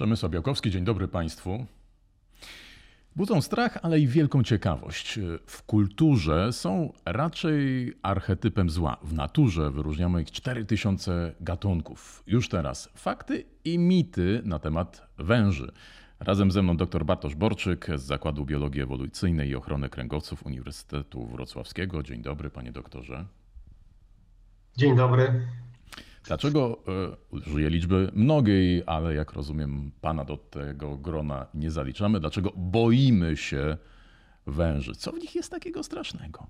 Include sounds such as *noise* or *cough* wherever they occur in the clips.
Przemysław Białkowski, dzień dobry Państwu. Budzą strach, ale i wielką ciekawość. W kulturze są raczej archetypem zła. W naturze wyróżniamy ich 4000 gatunków. Już teraz fakty i mity na temat węży. Razem ze mną dr Bartosz Borczyk z Zakładu Biologii Ewolucyjnej i Ochrony Kręgowców Uniwersytetu Wrocławskiego. Dzień dobry, panie doktorze. Dzień dobry. Dlaczego e, użyję liczby mnogiej, ale jak rozumiem, pana do tego grona nie zaliczamy? Dlaczego boimy się węży? Co w nich jest takiego strasznego?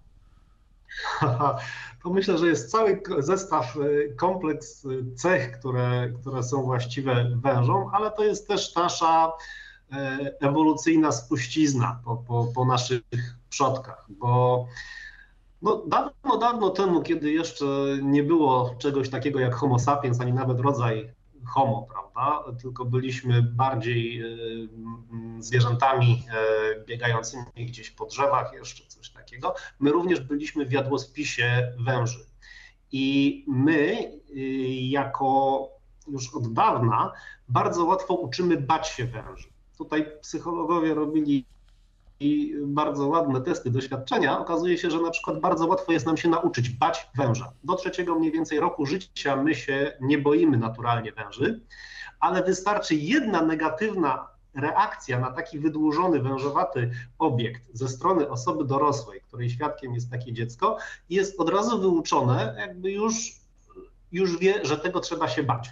*laughs* To myślę, że jest cały zestaw, e, kompleks e, cech, które, które są właściwe wężom, ale to jest też nasza ewolucyjna spuścizna po, po, po naszych przodkach, bo no, dawno, dawno temu, kiedy jeszcze nie było czegoś takiego jak Homo sapiens, ani nawet rodzaj Homo, prawda? Tylko byliśmy bardziej y, zwierzętami y, biegającymi gdzieś po drzewach, jeszcze coś takiego. My również byliśmy w jadłospisie węży. I my, y, jako już od dawna, bardzo łatwo uczymy bać się węży. Tutaj psychologowie robili i bardzo ładne testy doświadczenia, okazuje się, że na przykład bardzo łatwo jest nam się nauczyć bać węża. Do trzeciego mniej więcej roku życia my się nie boimy naturalnie węży, ale wystarczy jedna negatywna reakcja na taki wydłużony, wężowaty obiekt ze strony osoby dorosłej, której świadkiem jest takie dziecko, jest od razu wyuczone, jakby już, już wie, że tego trzeba się bać.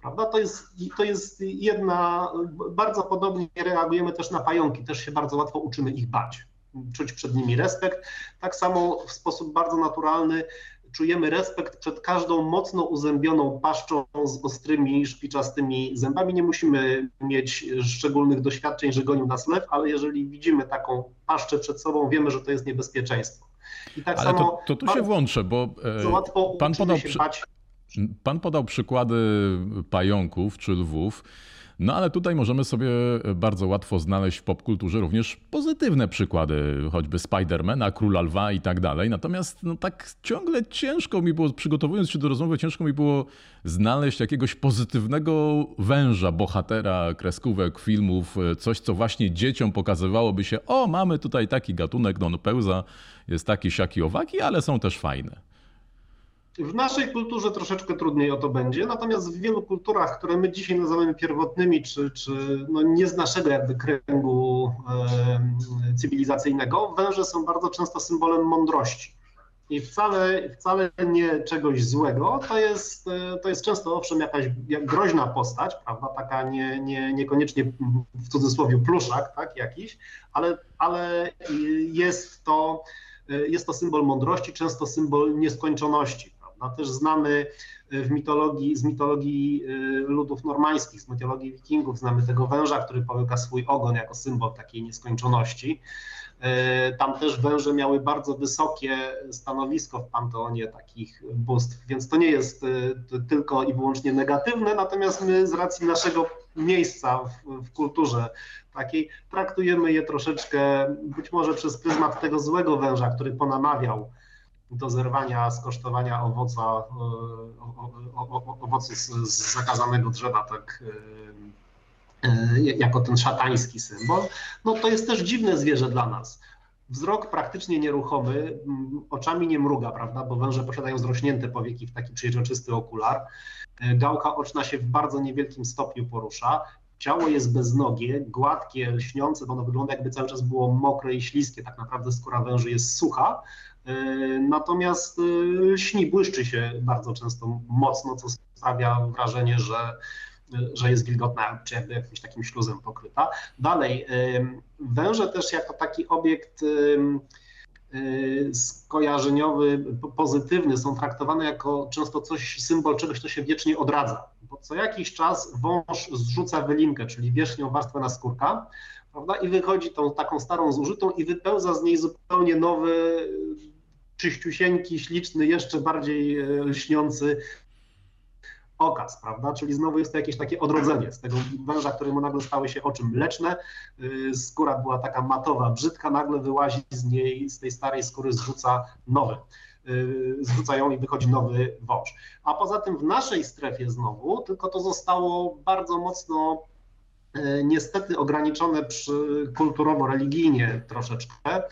Prawda? To jest, to jest jedna, bardzo podobnie reagujemy też na pająki, też się bardzo łatwo uczymy ich bać, czuć przed nimi respekt. Tak samo w sposób bardzo naturalny czujemy respekt przed każdą mocno uzębioną paszczą z ostrymi, szpiczastymi zębami. Nie musimy mieć szczególnych doświadczeń, że gonił nas lew, ale jeżeli widzimy taką paszczę przed sobą, wiemy, że to jest niebezpieczeństwo. I tak Ale samo to, to tu się włączę, bo e, pan podał się bać Pan podał przykłady pająków czy lwów. No ale tutaj możemy sobie bardzo łatwo znaleźć w popkulturze również pozytywne przykłady, choćby Spidermana, Króla Lwa i tak dalej. Natomiast no, tak ciągle ciężko mi było, przygotowując się do rozmowy, ciężko mi było znaleźć jakiegoś pozytywnego węża, bohatera kreskówek, filmów, coś, co właśnie dzieciom pokazywałoby się, o mamy tutaj taki gatunek, no on pełza, jest taki, siaki, owaki, ale są też fajne. W naszej kulturze troszeczkę trudniej o to będzie, natomiast w wielu kulturach, które my dzisiaj nazywamy pierwotnymi, czy, czy no nie z naszego jakby kręgu e, cywilizacyjnego, węże są bardzo często symbolem mądrości. I wcale, wcale nie czegoś złego, to jest, e, to jest często owszem jakaś jak groźna postać, prawda, taka nie, nie, niekoniecznie w cudzysłowie pluszak, tak, jakiś, ale, ale jest to, e, jest to symbol mądrości, często symbol nieskończoności no, też znamy e, w mitologii, z mitologii e, ludów normańskich, z mitologii wikingów, znamy tego węża, który połyka swój ogon jako symbol takiej nieskończoności. E, tam też węże miały bardzo wysokie stanowisko w panteonie takich bóstw, więc to nie jest tylko i wyłącznie negatywne, natomiast my z racji naszego miejsca w, w kulturze takiej traktujemy je troszeczkę być może przez pryzmat tego złego węża, który ponamawiał do zerwania, skosztowania owoca, e, owocu z, z zakazanego drzewa, tak e, e, jako ten szatański symbol, no to jest też dziwne zwierzę dla nas. Wzrok praktycznie nieruchomy, oczami nie mruga, prawda, bo węże posiadają zrośnięte powieki w taki przejrzysty okular. Gałka oczna się w bardzo niewielkim stopniu porusza. Ciało jest beznogie, gładkie, lśniące, bo ono wygląda jakby cały czas było mokre i śliskie. Tak naprawdę skóra węży jest sucha, natomiast e, śni błyszczy się bardzo często mocno, co sprawia wrażenie, że, że jest wilgotna, czy jakby jakimś takim śluzem pokryta. Dalej, e, węże też jako taki obiekt skojarzeniowy, pozytywny są traktowane jako często coś, symbol czegoś, co się wiecznie odradza. Bo co jakiś czas wąż zrzuca wylinkę, czyli wierzchnią warstwę naskórka, prawda, i wychodzi tą taką starą zużytą i wypełza z niej zupełnie nowy, czyściusieńki, śliczny, jeszcze bardziej e, lśniący okaz, prawda? Czyli znowu jest to jakieś takie odrodzenie z tego węża, któremu nagle stały się oczy mleczne, e, skóra była taka matowa, brzydka, nagle wyłazi z niej, z tej starej skóry zrzuca nowy e, zrzucają i wychodzi nowy wąż. A poza tym w naszej strefie znowu, tylko to zostało bardzo mocno niestety ograniczone przy, kulturowo-religijnie troszeczkę.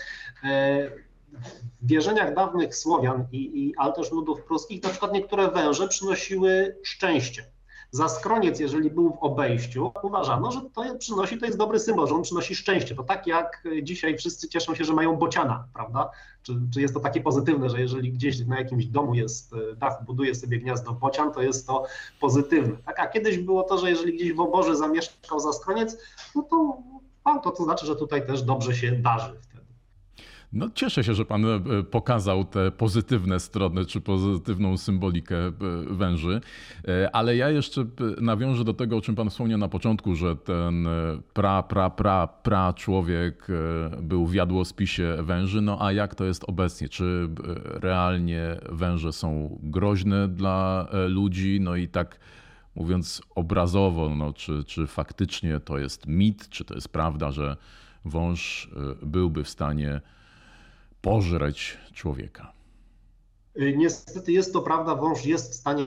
W wierzeniach dawnych Słowian, i, i, ale też ludów pruskich, na przykład niektóre węże przynosiły szczęście Zaskroniec, jeżeli był w obejściu, uważano, że to przynosi, to jest dobry symbol, że on przynosi szczęście. To tak jak dzisiaj wszyscy cieszą się, że mają bociana, prawda? Czy, czy jest to takie pozytywne, że jeżeli gdzieś na jakimś domu jest e, dach, buduje sobie gniazdo bocian, to jest to pozytywne. Tak, a kiedyś było to, że jeżeli gdzieś w oborze zamieszkał zaskroniec, no to, to, to znaczy, że tutaj też dobrze się darzy. No cieszę się, że pan e, pokazał te pozytywne strony, czy pozytywną symbolikę e, węży, e, ale ja jeszcze nawiążę do tego, o czym pan wspomniał na początku, że ten pra, pra, pra, pra człowiek był w jadłospisie węży, no a jak to jest obecnie? Czy realnie węże są groźne dla ludzi? No i tak mówiąc obrazowo, no, czy, czy faktycznie to jest mit, czy to jest prawda, że wąż byłby w stanie pożreć człowieka. Y, niestety jest to prawda, wąż jest w stanie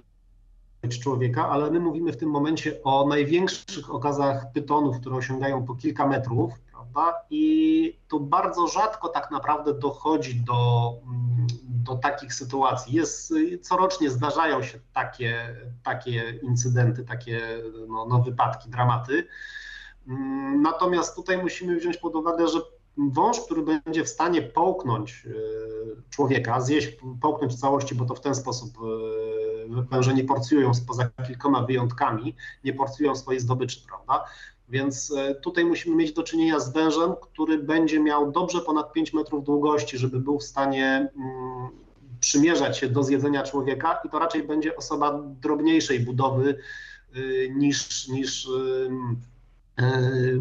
człowieka, ale my mówimy w tym momencie o największych okazach pytonów, które osiągają po kilka metrów, prawda? I tu bardzo rzadko tak naprawdę dochodzi do, mm, do takich sytuacji. Jest, corocznie zdarzają się takie, takie incydenty, takie no, no wypadki, dramaty. Mm, natomiast tutaj musimy wziąć pod uwagę, że wąż, który będzie w stanie połknąć e, człowieka, zjeść, połknąć w całości, bo to w ten sposób e, węże nie porcjują, poza kilkoma wyjątkami, nie porcjują swojej zdobyczy, prawda? Więc e, tutaj musimy mieć do czynienia z wężem, który będzie miał dobrze ponad 5 metrów długości, żeby był w stanie mm, przymierzać się do zjedzenia człowieka i to raczej będzie osoba drobniejszej budowy niż, niż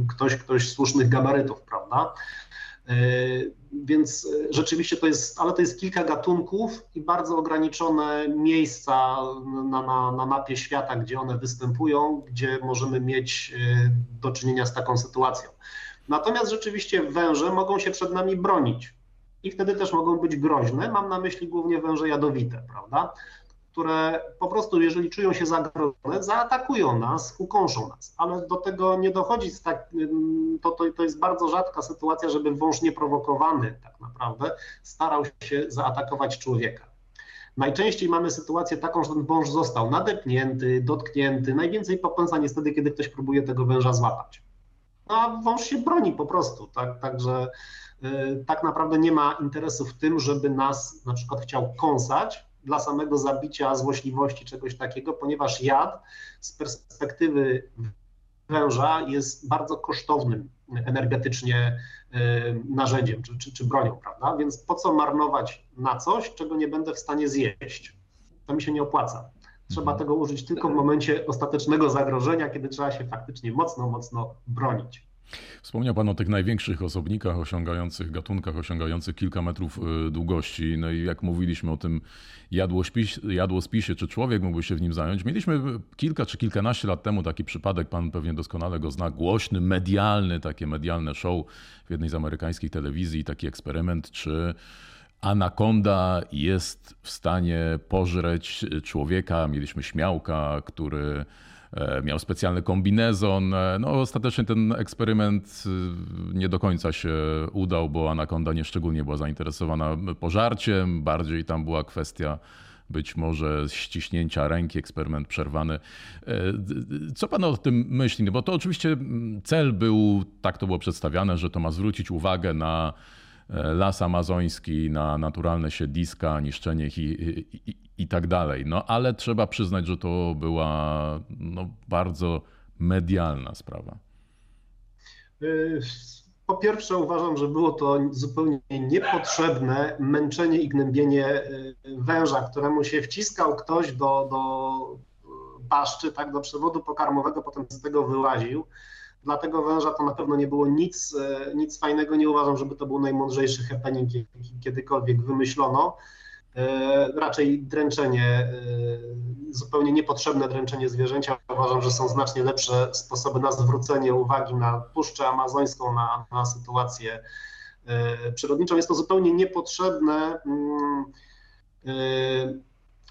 ktoś, ktoś słusznych gabarytów, prawda? E, więc e, rzeczywiście to jest, ale to jest kilka gatunków i bardzo ograniczone miejsca na, na, na mapie świata, gdzie one występują, gdzie możemy mieć e, do czynienia z taką sytuacją. Natomiast rzeczywiście węże mogą się przed nami bronić i wtedy też mogą być groźne. Mam na myśli głównie węże jadowite, prawda? Które po prostu, jeżeli czują się zagrożone, zaatakują nas, ukąszą nas. Ale do tego nie dochodzi, tak, to, to, to jest bardzo rzadka sytuacja, żeby wąż nieprowokowany tak naprawdę starał się zaatakować człowieka. Najczęściej mamy sytuację taką, że ten wąż został nadepnięty, dotknięty. Najwięcej popędza niestety, kiedy ktoś próbuje tego węża złapać. No, a wąż się broni po prostu, tak? Także yy, tak naprawdę nie ma interesu w tym, żeby nas na przykład chciał kąsać, dla samego zabicia złośliwości, czegoś takiego, ponieważ jad z perspektywy węża jest bardzo kosztownym energetycznie y, narzędziem czy, czy, czy bronią, prawda? Więc po co marnować na coś, czego nie będę w stanie zjeść? To mi się nie opłaca. Trzeba mhm. tego użyć tylko w momencie ostatecznego zagrożenia, kiedy trzeba się faktycznie mocno, mocno bronić. Wspomniał Pan o tych największych osobnikach osiągających, gatunkach osiągających kilka metrów y, długości. No i jak mówiliśmy o tym jadłospis, jadłospisie, czy człowiek mógłby się w nim zająć. Mieliśmy kilka czy kilkanaście lat temu taki przypadek, Pan pewnie doskonale go zna, głośny, medialny, takie medialne show w jednej z amerykańskich telewizji, taki eksperyment, czy anakonda jest w stanie pożreć człowieka. Mieliśmy śmiałka, który E, miał specjalny kombinezon. E, no, ostatecznie ten eksperyment e, nie do końca się udał, bo Anakonda nie szczególnie była zainteresowana pożarciem, bardziej tam była kwestia być może ściśnięcia ręki, eksperyment przerwany. Co pan o tym myśli? No bo to oczywiście cel był, tak to było przedstawiane, że to ma zwrócić uwagę na las amazoński, na naturalne siedliska, niszczenie ich i, i, i tak dalej. No ale trzeba przyznać, że to była no, bardzo medialna sprawa. Po pierwsze, uważam, że było to zupełnie niepotrzebne męczenie i gnębienie y, węża, któremu się wciskał ktoś do, do paszczy, tak, do przewodu pokarmowego, potem z tego wyłaził. Dla tego węża to na pewno nie było nic, y, nic fajnego. Nie uważam, żeby to był najmądrzejszy happening, jaki kiedykolwiek wymyślono. E, raczej dręczenie, e, zupełnie niepotrzebne dręczenie zwierzęcia. Uważam, że są znacznie lepsze sposoby na zwrócenie uwagi na Puszczę Amazońską, na, na sytuację e, przyrodniczą. Jest to zupełnie niepotrzebne. Mm,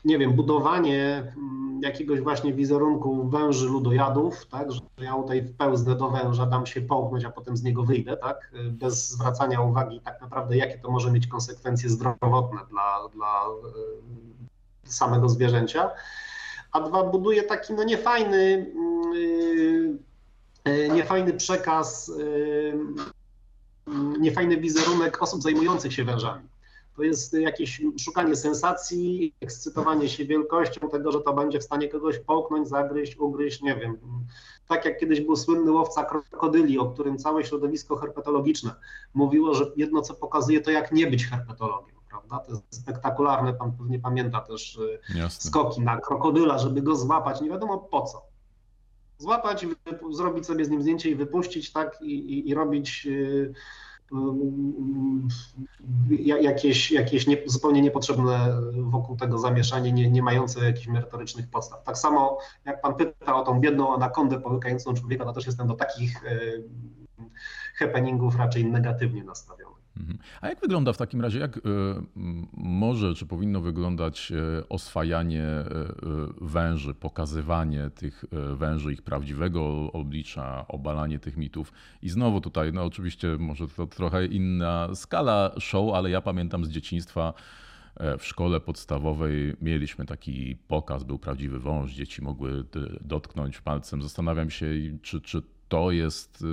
nie wiem, budowanie mm, jakiegoś właśnie wizerunku węży ludojadów, tak, że ja tutaj wpełznę do węża, dam się połknąć, a potem z niego wyjdę, tak, bez zwracania uwagi tak naprawdę, jakie to może mieć konsekwencje zdrowotne dla, dla e, samego zwierzęcia. A dwa, buduje taki no niefajny, e, niefajny przekaz, e, niefajny wizerunek osób zajmujących się wężami to jest jakieś szukanie sensacji, ekscytowanie się wielkością tego, że to będzie w stanie kogoś połknąć, zagryźć, ugryźć, nie wiem. Tak jak kiedyś był słynny łowca krokodyli, o którym całe środowisko herpetologiczne mówiło, że jedno co pokazuje to jak nie być herpetologiem. Prawda? To jest spektakularne, pan pewnie pamięta też y, Jasne. skoki na krokodyla, żeby go złapać, nie wiadomo po co. Złapać, zrobić sobie z nim zdjęcie i wypuścić, tak, i, i, i robić yy, jakieś, jakieś nie, zupełnie niepotrzebne wokół tego zamieszanie, nie, nie mające jakichś merytorycznych podstaw. Tak samo jak pan pyta o tą biedną anakondę połykającą człowieka, to też jestem do takich happeningów raczej negatywnie nastawiony. Mhm. A jak wygląda w takim razie, jak e, może czy powinno wyglądać e, oswajanie e, węży, pokazywanie tych węży, ich prawdziwego oblicza, obalanie tych mitów? I znowu tutaj, no oczywiście może to trochę inna skala show, ale ja pamiętam z dzieciństwa, w szkole podstawowej mieliśmy taki pokaz, był prawdziwy wąż, dzieci mogły dotknąć palcem. Zastanawiam się, czy, czy to jest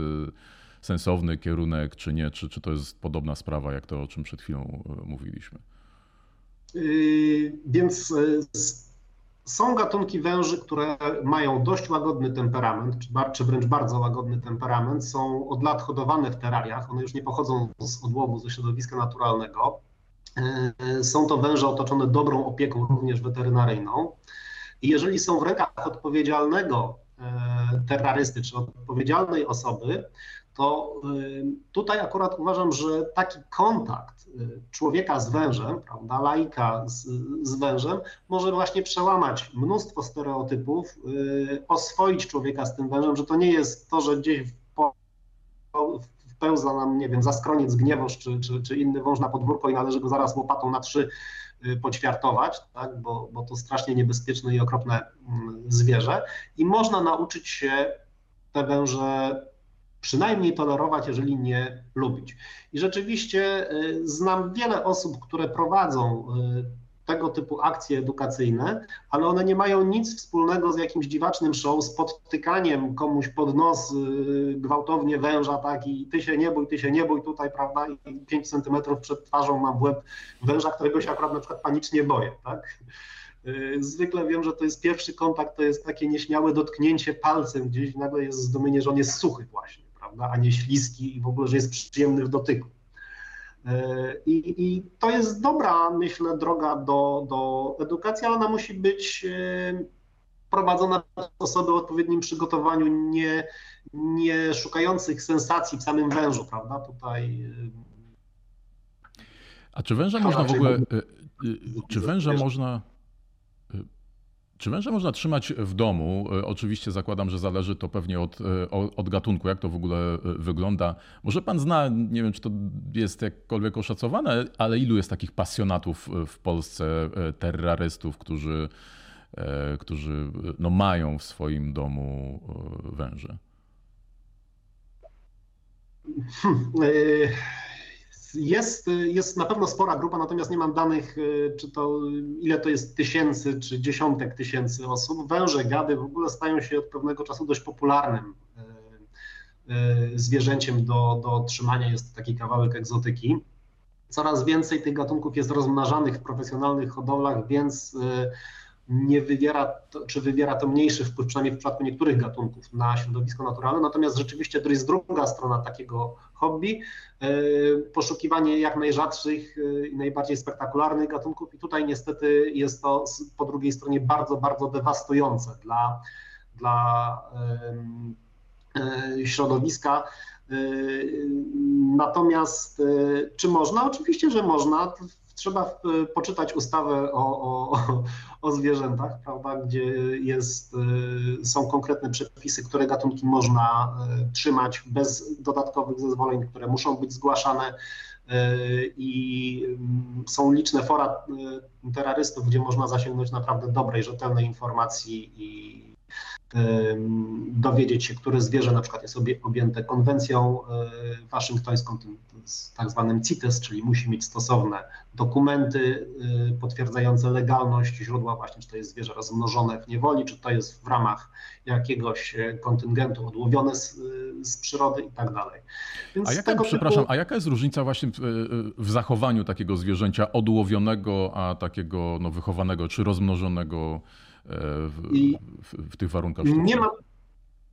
sensowny kierunek, czy nie, czy, czy to jest podobna sprawa, jak to, o czym przed chwilą e, mówiliśmy? Yy, więc e, są gatunki węży, które mają dość łagodny temperament, czy wręcz bardzo łagodny temperament, są od lat hodowane w terariach, one już nie pochodzą z odłowu, ze środowiska naturalnego. E, są to węże otoczone dobrą opieką, również weterynaryjną. I jeżeli są w rękach odpowiedzialnego terrorysty czy odpowiedzialnej osoby, to tutaj akurat uważam, że taki kontakt y, człowieka z wężem, prawda, laika z, z wężem, może właśnie przełamać mnóstwo stereotypów, y, oswoić człowieka z tym wężem, że to nie jest to, że gdzieś po, wpełza nam, nie wiem, zaskroniec, gniewoż czy, czy, czy inny wąż na podwórko i należy go zaraz łopatą na trzy y, poćwiartować, tak, bo, bo to strasznie niebezpieczne i okropne mm, zwierzę. I można nauczyć się te węże przynajmniej tolerować, jeżeli nie lubić. I rzeczywiście y, znam wiele osób, które prowadzą y, tego typu akcje edukacyjne, ale one nie mają nic wspólnego z jakimś dziwacznym show, z podtykaniem komuś pod nos y, gwałtownie węża, tak, i ty się nie bój, ty się nie bój tutaj, prawda, i 5 centymetrów przed twarzą mam łeb węża, którego się akurat na przykład panicznie boję, tak. Zwykle wiem, że to jest pierwszy kontakt, to jest takie nieśmiałe dotknięcie palcem gdzieś, nagle jest zdumienie, że on jest suchy właśnie prawda, a nie śliski i w ogóle, że jest przyjemny w dotyku. E, I, I, to jest dobra, myślę, droga do, do edukacji, ale ona musi być e, prowadzona przez osoby o odpowiednim przygotowaniu, nie, nie szukających sensacji w samym wężu, prawda? Tutaj. E, a czy węża można w ogóle. Czy węża można czy węże można trzymać w domu? E, oczywiście zakładam, że zależy to pewnie od, e, od gatunku, jak to w ogóle e, wygląda. Może pan zna, nie wiem, czy to jest jakkolwiek oszacowane, ale ilu jest takich pasjonatów w Polsce, terrorystów, którzy, którzy no, mają w swoim domu węże? Jest, jest na pewno spora grupa, natomiast nie mam danych, e, czy to ile to jest tysięcy, czy dziesiątek tysięcy osób. Węże, gady w ogóle stają się od pewnego czasu dość popularnym e, e, zwierzęciem do, do trzymania. Jest taki kawałek egzotyki. Coraz więcej tych gatunków jest rozmnażanych w profesjonalnych hodowlach, więc nie wywiera, to, czy wywiera to mniejszy wpływ, przynajmniej w przypadku niektórych gatunków, na środowisko naturalne. Natomiast rzeczywiście to jest druga strona takiego hobby, e, poszukiwanie jak najrzadszych e, i najbardziej spektakularnych gatunków i tutaj niestety jest to po drugiej stronie bardzo, bardzo dewastujące dla, dla e, środowiska. Natomiast czy można? Oczywiście, że można trzeba e, poczytać ustawę o, o, o zwierzętach, prawda, gdzie jest, e, są konkretne przepisy, które gatunki można e, trzymać bez dodatkowych zezwoleń, które muszą być zgłaszane i mm, są liczne fora terrorystów, gdzie można zasięgnąć naprawdę dobrej, rzetelnej informacji i dowiedzieć się, które zwierzę na przykład jest objęte konwencją e, waszyngtońską, tym tak zwanym CITES, czyli musi mieć stosowne dokumenty e, potwierdzające legalność źródła właśnie, czy to jest zwierzę rozmnożone w niewoli, czy to jest w ramach jakiegoś e, kontyngentu odłowione z, z przyrody i tak dalej. Więc a jaka, przepraszam, a jaka jest różnica właśnie w, w, zachowaniu takiego zwierzęcia odłowionego, a takiego no, wychowanego czy rozmnożonego w, w, w tych warunkach? Nie mam,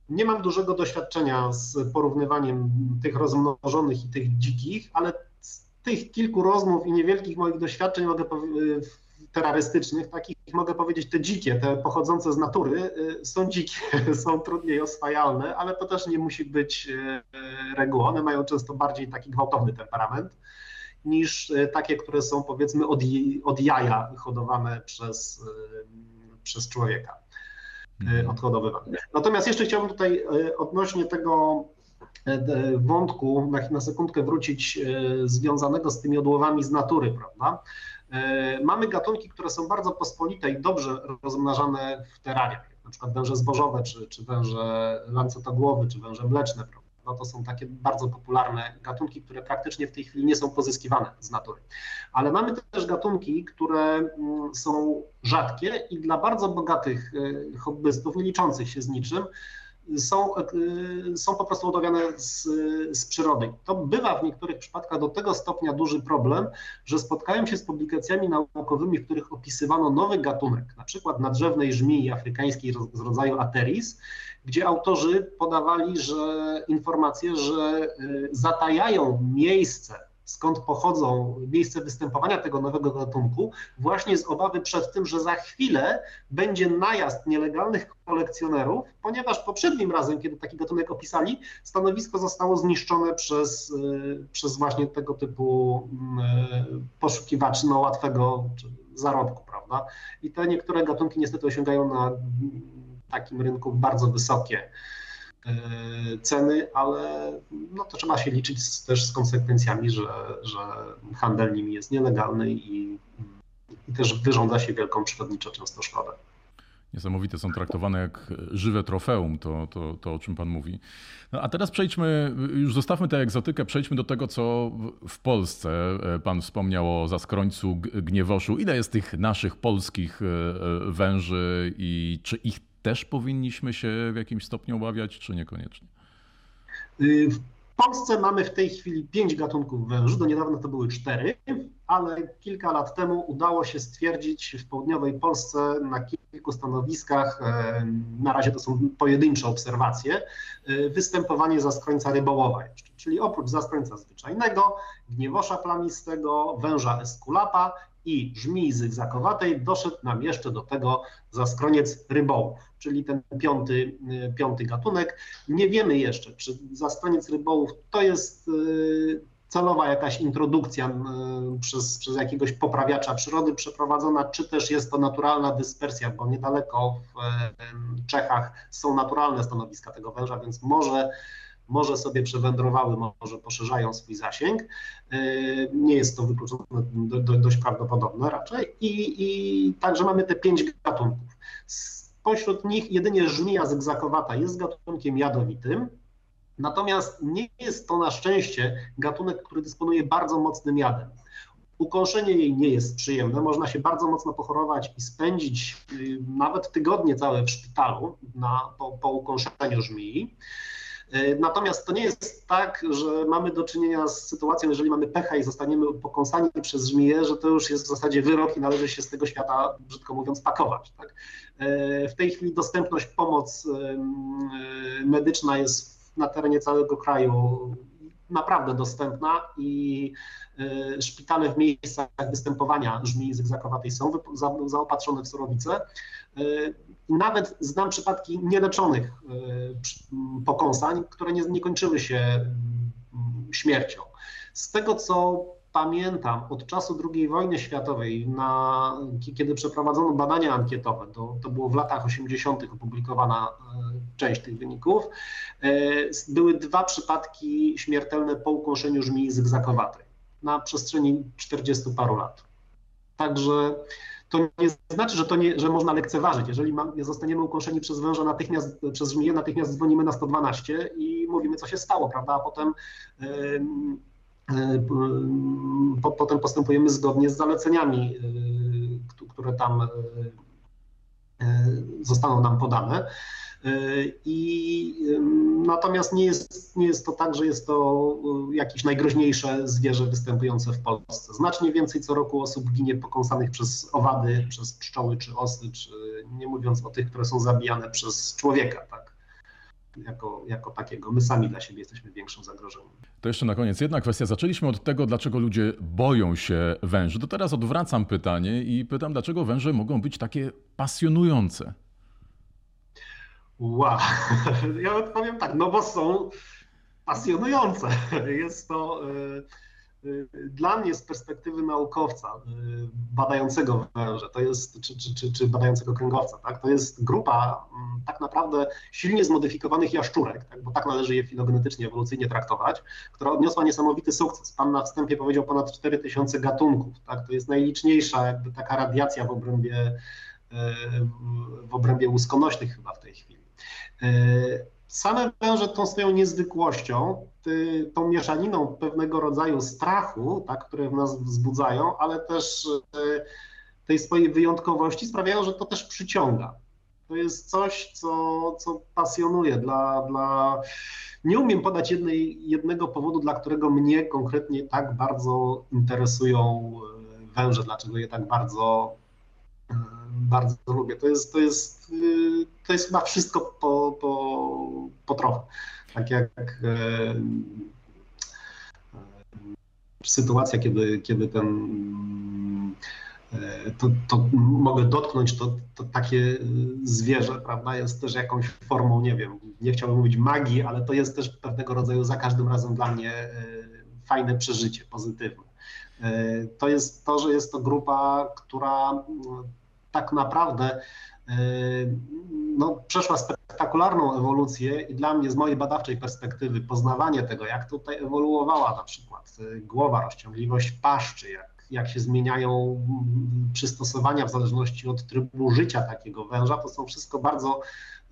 nie mam dużego doświadczenia z porównywaniem tych rozmnożonych i tych dzikich, ale z tych kilku rozmów i niewielkich moich doświadczeń mogę terrorystycznych, takich mogę powiedzieć, te dzikie, te pochodzące z natury y, są dzikie, *laughs* są trudniej oswajalne, ale to też nie musi być y, reguła. One mają często bardziej taki gwałtowny temperament niż y, takie, które są powiedzmy od, od jaja hodowane przez przez człowieka e, mhm. odhodowywane. Natomiast jeszcze chciałbym tutaj e, odnośnie tego e, wątku na, na sekundkę wrócić związanego z tymi odłowami z natury, prawda? Mamy gatunki, które są bardzo pospolite i dobrze rozmnażane w terariach, na przykład węże zbożowe, czy, czy węże lancetogłowy, czy węże mleczne, prawda? No to są takie bardzo popularne gatunki, które praktycznie w tej chwili nie są pozyskiwane z natury. Ale mamy też gatunki, które mm, są rzadkie i dla bardzo bogatych e, hobbystów, nie liczących się z niczym, są, e, są po prostu udawiane z, z przyrody. To bywa w niektórych przypadkach do tego stopnia duży problem, że spotkałem się z publikacjami naukowymi, w których opisywano nowy gatunek, na przykład nadrzewnej żmii afrykańskiej z rodzaju Ateris, gdzie autorzy podawali, że informacje, że y, zatajają miejsce, skąd pochodzą miejsce występowania tego nowego gatunku, właśnie z obawy przed tym, że za chwilę będzie najazd nielegalnych kolekcjonerów, ponieważ poprzednim razem, kiedy taki gatunek opisali, stanowisko zostało zniszczone przez, y, przez właśnie tego typu y, poszukiwaczy no, łatwego zarobku, prawda? I te niektóre gatunki niestety osiągają na takim rynku bardzo wysokie e, ceny, ale no to trzeba się liczyć z, też z konsekwencjami, że, że handel nimi jest nielegalny i, i też wyrządza się wielką przyrodniczo często szkodę. Niesamowite są traktowane jak żywe trofeum, to, to, to o czym Pan mówi. No, a teraz przejdźmy, już zostawmy tę egzotykę, przejdźmy do tego, co w Polsce. E, pan wspomniał o zaskrońcu gniewoszu. Ile jest tych naszych polskich e, węży i czy ich też powinniśmy się w jakimś stopniu obawiać, czy niekoniecznie? Y, w Polsce mamy w tej chwili pięć gatunków węży, do niedawna to były cztery, ale kilka lat temu udało się stwierdzić w południowej Polsce na kilku stanowiskach, e, na razie to są pojedyncze obserwacje, e, występowanie zaskrońca rybołowa, czyli oprócz zaskrońca zwyczajnego, gniewosza plamistego, węża eskulapa i żmii zygzakowatej doszedł nam jeszcze do tego zaskroniec rybołów, czyli ten piąty, y, piąty gatunek. Nie wiemy jeszcze, czy zaskroniec rybołów to jest y, celowa jakaś introdukcja y, przez, przez jakiegoś poprawiacza przyrody przeprowadzona, czy też jest to naturalna dyspersja, bo niedaleko w Czechach są naturalne stanowiska tego węża, więc może może sobie przewędrowały, może poszerzają swój zasięg. E, nie jest to wykluczone, dość prawdopodobne raczej. I, i także mamy te pięć gatunków. Spośród nich jedynie żmija zygzakowata jest gatunkiem jadowitym, natomiast nie jest to na szczęście gatunek, który dysponuje bardzo mocnym jadem. Ukąszenie jej nie jest przyjemne, można się bardzo mocno pochorować i spędzić y, nawet tygodnie całe w szpitalu na, po, po ukąszeniu żmii. E, natomiast to nie jest tak, że mamy do czynienia z sytuacją, jeżeli mamy pecha i zostaniemy pokąsani przez żmiję, że to już jest w zasadzie wyrok i należy się z tego świata, brzydko mówiąc, pakować. Tak? E, w tej chwili dostępność, pomoc e, medyczna jest na terenie całego kraju naprawdę dostępna i szpitale w miejscach występowania żmii zygzakowatej są zaopatrzone w surowice. Nawet znam przypadki nieleczonych e, pokąsań, które nie, nie kończyły się śmiercią. Z tego co pamiętam od czasu II wojny światowej, na, kiedy przeprowadzono badania ankietowe, to, to było w latach 80. opublikowana e, część tych wyników, e, były dwa przypadki śmiertelne po ukąszeniu żmii zygzakowatej. na przestrzeni 40 paru lat. Także to nie znaczy, że, to nie, że można lekceważyć. Jeżeli ma, zostaniemy ukąszeni przez węża natychmiast, przez żmiję, natychmiast dzwonimy na 112 i mówimy, co się stało, prawda? A potem, yy, yy, po, potem postępujemy zgodnie z zaleceniami, yy, które tam zostaną nam podane. I natomiast nie jest, nie jest to tak, że jest to y, jakieś najgroźniejsze zwierzę występujące w Polsce. Znacznie więcej co roku osób ginie pokąsanych przez owady, przez pszczoły czy osy, czy nie mówiąc o tych, które są zabijane przez człowieka, tak? Jako, jako takiego. My sami dla siebie jesteśmy większym zagrożeniem. To jeszcze na koniec jedna kwestia. Zaczęliśmy od tego, dlaczego ludzie boją się węży. To teraz odwracam pytanie i pytam, dlaczego węże mogą być takie pasjonujące? Wow. *laughs* Ja odpowiem tak, no bo są pasjonujące. *laughs* Jest to y, y, dla mnie z perspektywy naukowca y, badającego węże, to jest, czy, czy, czy, czy badającego kręgowca, tak? to jest grupa mm, tak naprawdę silnie zmodyfikowanych jaszczurek, tak? bo tak należy je filogenetycznie, ewolucyjnie traktować, która odniosła niesamowity sukces. Pan na wstępie powiedział ponad 4000 gatunków. Tak? To jest najliczniejsza jakby taka radiacja w obrębie, w obrębie łuskonośnych chyba w tej chwili. E, same węże tą swoją niezwykłością, tą mieszaniną pewnego rodzaju strachu, tak, które w nas wzbudzają, ale też e, tej swojej wyjątkowości sprawiają, że to też przyciąga. To jest coś, co, co pasjonuje dla, dla. Nie umiem podać jednej, jednego powodu, dla którego mnie konkretnie tak bardzo interesują e, węże, dlaczego je tak bardzo bardzo lubię. To jest, to jest, y, to jest chyba wszystko po, po, po trochę. Tak jak e, e, sytuacja, kiedy, kiedy ten to, to mogę dotknąć, to, to takie zwierzę, prawda, jest też jakąś formą, nie wiem, nie chciałbym mówić magii, ale to jest też pewnego rodzaju za każdym razem dla mnie fajne przeżycie, pozytywne. To jest to, że jest to grupa, która tak naprawdę y, no, przeszła spektakularną ewolucję i dla mnie z mojej badawczej perspektywy poznawanie tego, jak tutaj ewoluowała na przykład y, głowa, rozciągliwość paszczy, jak, jak się zmieniają mm, przystosowania w zależności od trybu życia takiego węża, to są wszystko bardzo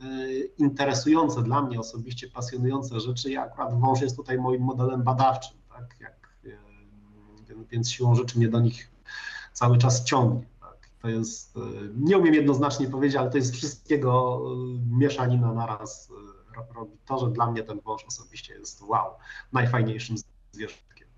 y, interesujące dla mnie osobiście, pasjonujące rzeczy i akurat wąż jest tutaj moim modelem badawczym, tak, jak, więc siłą rzeczy mnie do nich cały czas ciągnie. To jest, e, nie umiem jednoznacznie powiedzieć, ale to jest wszystkiego e, mieszanina naraz e, robi to, że dla mnie ten wąż osobiście jest wow, najfajniejszym zwierzątkiem.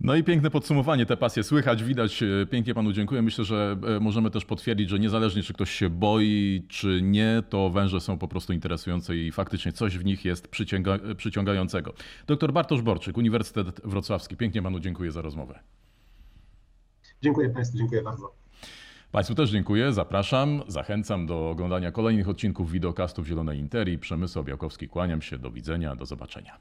No i piękne podsumowanie, te pasje słychać, widać. Pięknie panu dziękuję. Myślę, że możemy też potwierdzić, że niezależnie czy ktoś się boi, czy nie, to węże są po prostu interesujące i faktycznie coś w nich jest przyciąga przyciągającego. Doktor Bartosz Borczyk, Uniwersytet Wrocławski. Pięknie panu dziękuję za rozmowę. Dziękuję państwu, dziękuję bardzo. Państwu też dziękuję, zapraszam, zachęcam do oglądania kolejnych odcinków wideokastów Zielonej Interii. Przemysł Białkowski, kłaniam się, do widzenia, do zobaczenia.